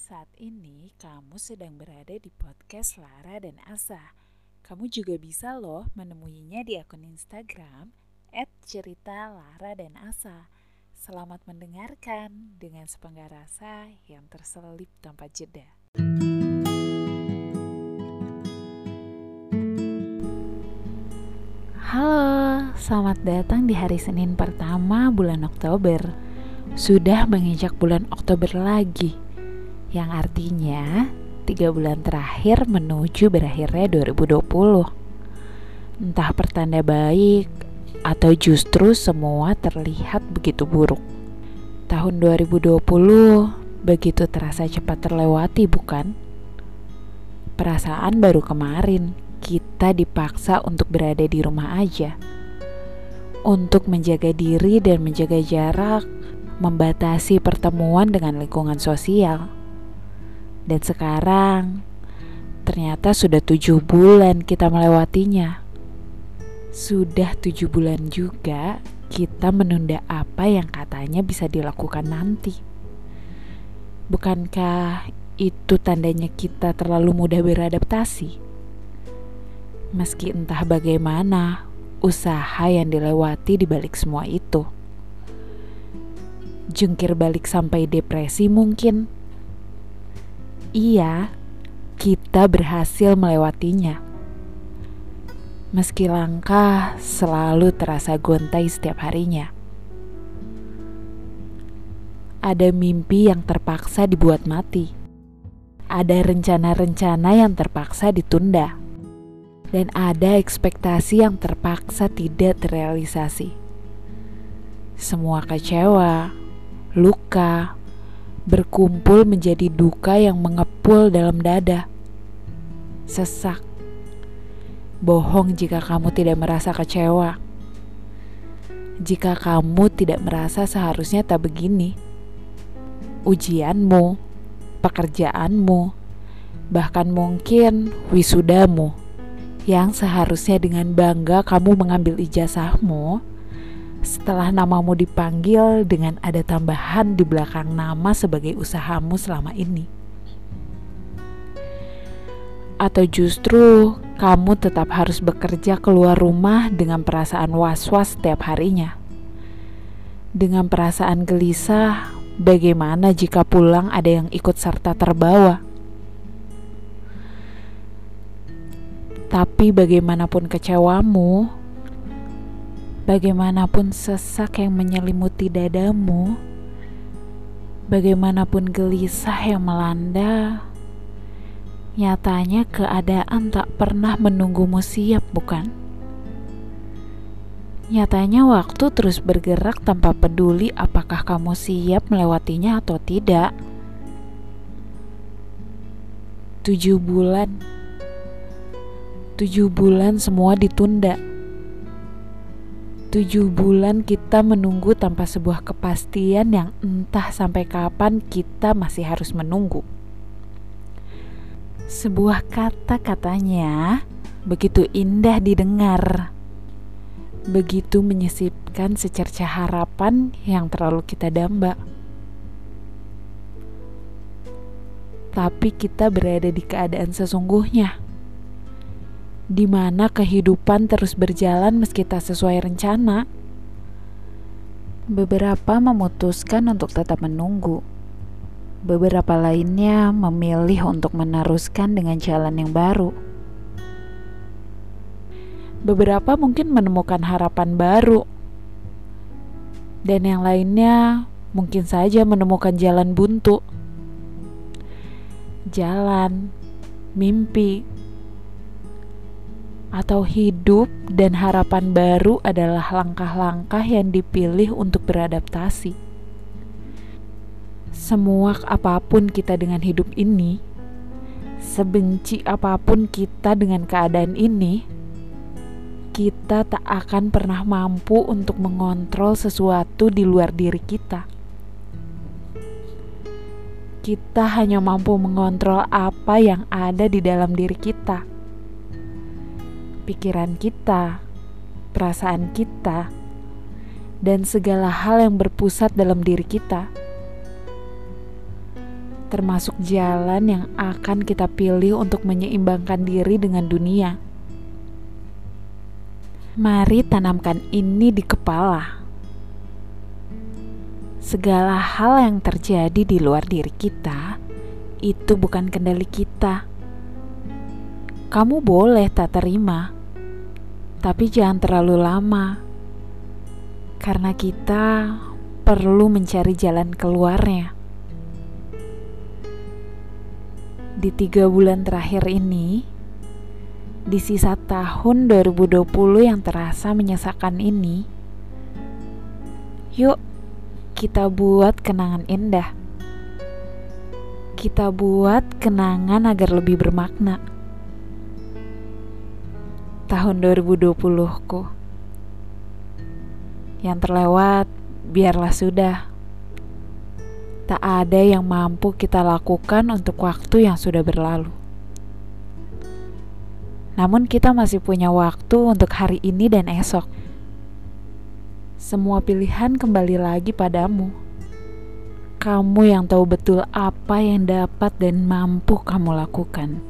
Saat ini kamu sedang berada di podcast Lara dan Asa. Kamu juga bisa loh menemuinya di akun Instagram @cerita Lara dan Asa. Selamat mendengarkan dengan sepenggal rasa yang terselip tanpa jeda. Halo, selamat datang di hari Senin pertama bulan Oktober. Sudah menginjak bulan Oktober lagi, yang artinya tiga bulan terakhir menuju berakhirnya 2020. Entah pertanda baik atau justru semua terlihat begitu buruk. Tahun 2020 begitu terasa cepat terlewati, bukan? Perasaan baru kemarin kita dipaksa untuk berada di rumah aja. Untuk menjaga diri dan menjaga jarak, membatasi pertemuan dengan lingkungan sosial. Dan sekarang, ternyata sudah tujuh bulan kita melewatinya. Sudah tujuh bulan juga kita menunda apa yang katanya bisa dilakukan nanti. Bukankah itu tandanya kita terlalu mudah beradaptasi? Meski entah bagaimana usaha yang dilewati di balik semua itu. Jungkir balik sampai depresi mungkin. Iya, kita berhasil melewatinya. Meski langkah selalu terasa gontai setiap harinya. Ada mimpi yang terpaksa dibuat mati. Ada rencana-rencana yang terpaksa ditunda dan ada ekspektasi yang terpaksa tidak terrealisasi. Semua kecewa, luka, berkumpul menjadi duka yang mengepul dalam dada. Sesak. Bohong jika kamu tidak merasa kecewa. Jika kamu tidak merasa seharusnya tak begini. Ujianmu, pekerjaanmu, bahkan mungkin wisudamu yang seharusnya dengan bangga kamu mengambil ijazahmu setelah namamu dipanggil dengan ada tambahan di belakang nama sebagai usahamu selama ini. Atau justru kamu tetap harus bekerja keluar rumah dengan perasaan was-was setiap harinya. Dengan perasaan gelisah, bagaimana jika pulang ada yang ikut serta terbawa? Tapi bagaimanapun kecewamu, bagaimanapun sesak yang menyelimuti dadamu, bagaimanapun gelisah yang melanda, nyatanya keadaan tak pernah menunggumu siap, bukan? Nyatanya waktu terus bergerak tanpa peduli apakah kamu siap melewatinya atau tidak. Tujuh bulan Tujuh bulan semua ditunda. Tujuh bulan kita menunggu tanpa sebuah kepastian yang entah sampai kapan kita masih harus menunggu. Sebuah kata-katanya begitu indah didengar, begitu menyisipkan secerca harapan yang terlalu kita damba. Tapi kita berada di keadaan sesungguhnya di mana kehidupan terus berjalan meski tak sesuai rencana. Beberapa memutuskan untuk tetap menunggu. Beberapa lainnya memilih untuk meneruskan dengan jalan yang baru. Beberapa mungkin menemukan harapan baru, dan yang lainnya mungkin saja menemukan jalan buntu. Jalan, mimpi, atau hidup dan harapan baru adalah langkah-langkah yang dipilih untuk beradaptasi. Semua apa pun kita dengan hidup ini, sebenci apa pun kita dengan keadaan ini, kita tak akan pernah mampu untuk mengontrol sesuatu di luar diri kita. Kita hanya mampu mengontrol apa yang ada di dalam diri kita pikiran kita, perasaan kita, dan segala hal yang berpusat dalam diri kita. termasuk jalan yang akan kita pilih untuk menyeimbangkan diri dengan dunia. Mari tanamkan ini di kepala. Segala hal yang terjadi di luar diri kita itu bukan kendali kita. Kamu boleh tak terima, tapi jangan terlalu lama, karena kita perlu mencari jalan keluarnya. Di tiga bulan terakhir ini, di sisa tahun 2020 yang terasa menyesakan ini, yuk kita buat kenangan indah. Kita buat kenangan agar lebih bermakna. Tahun 2020ku yang terlewat, biarlah sudah. Tak ada yang mampu kita lakukan untuk waktu yang sudah berlalu. Namun, kita masih punya waktu untuk hari ini dan esok semua pilihan kembali lagi padamu. Kamu yang tahu betul apa yang dapat dan mampu kamu lakukan.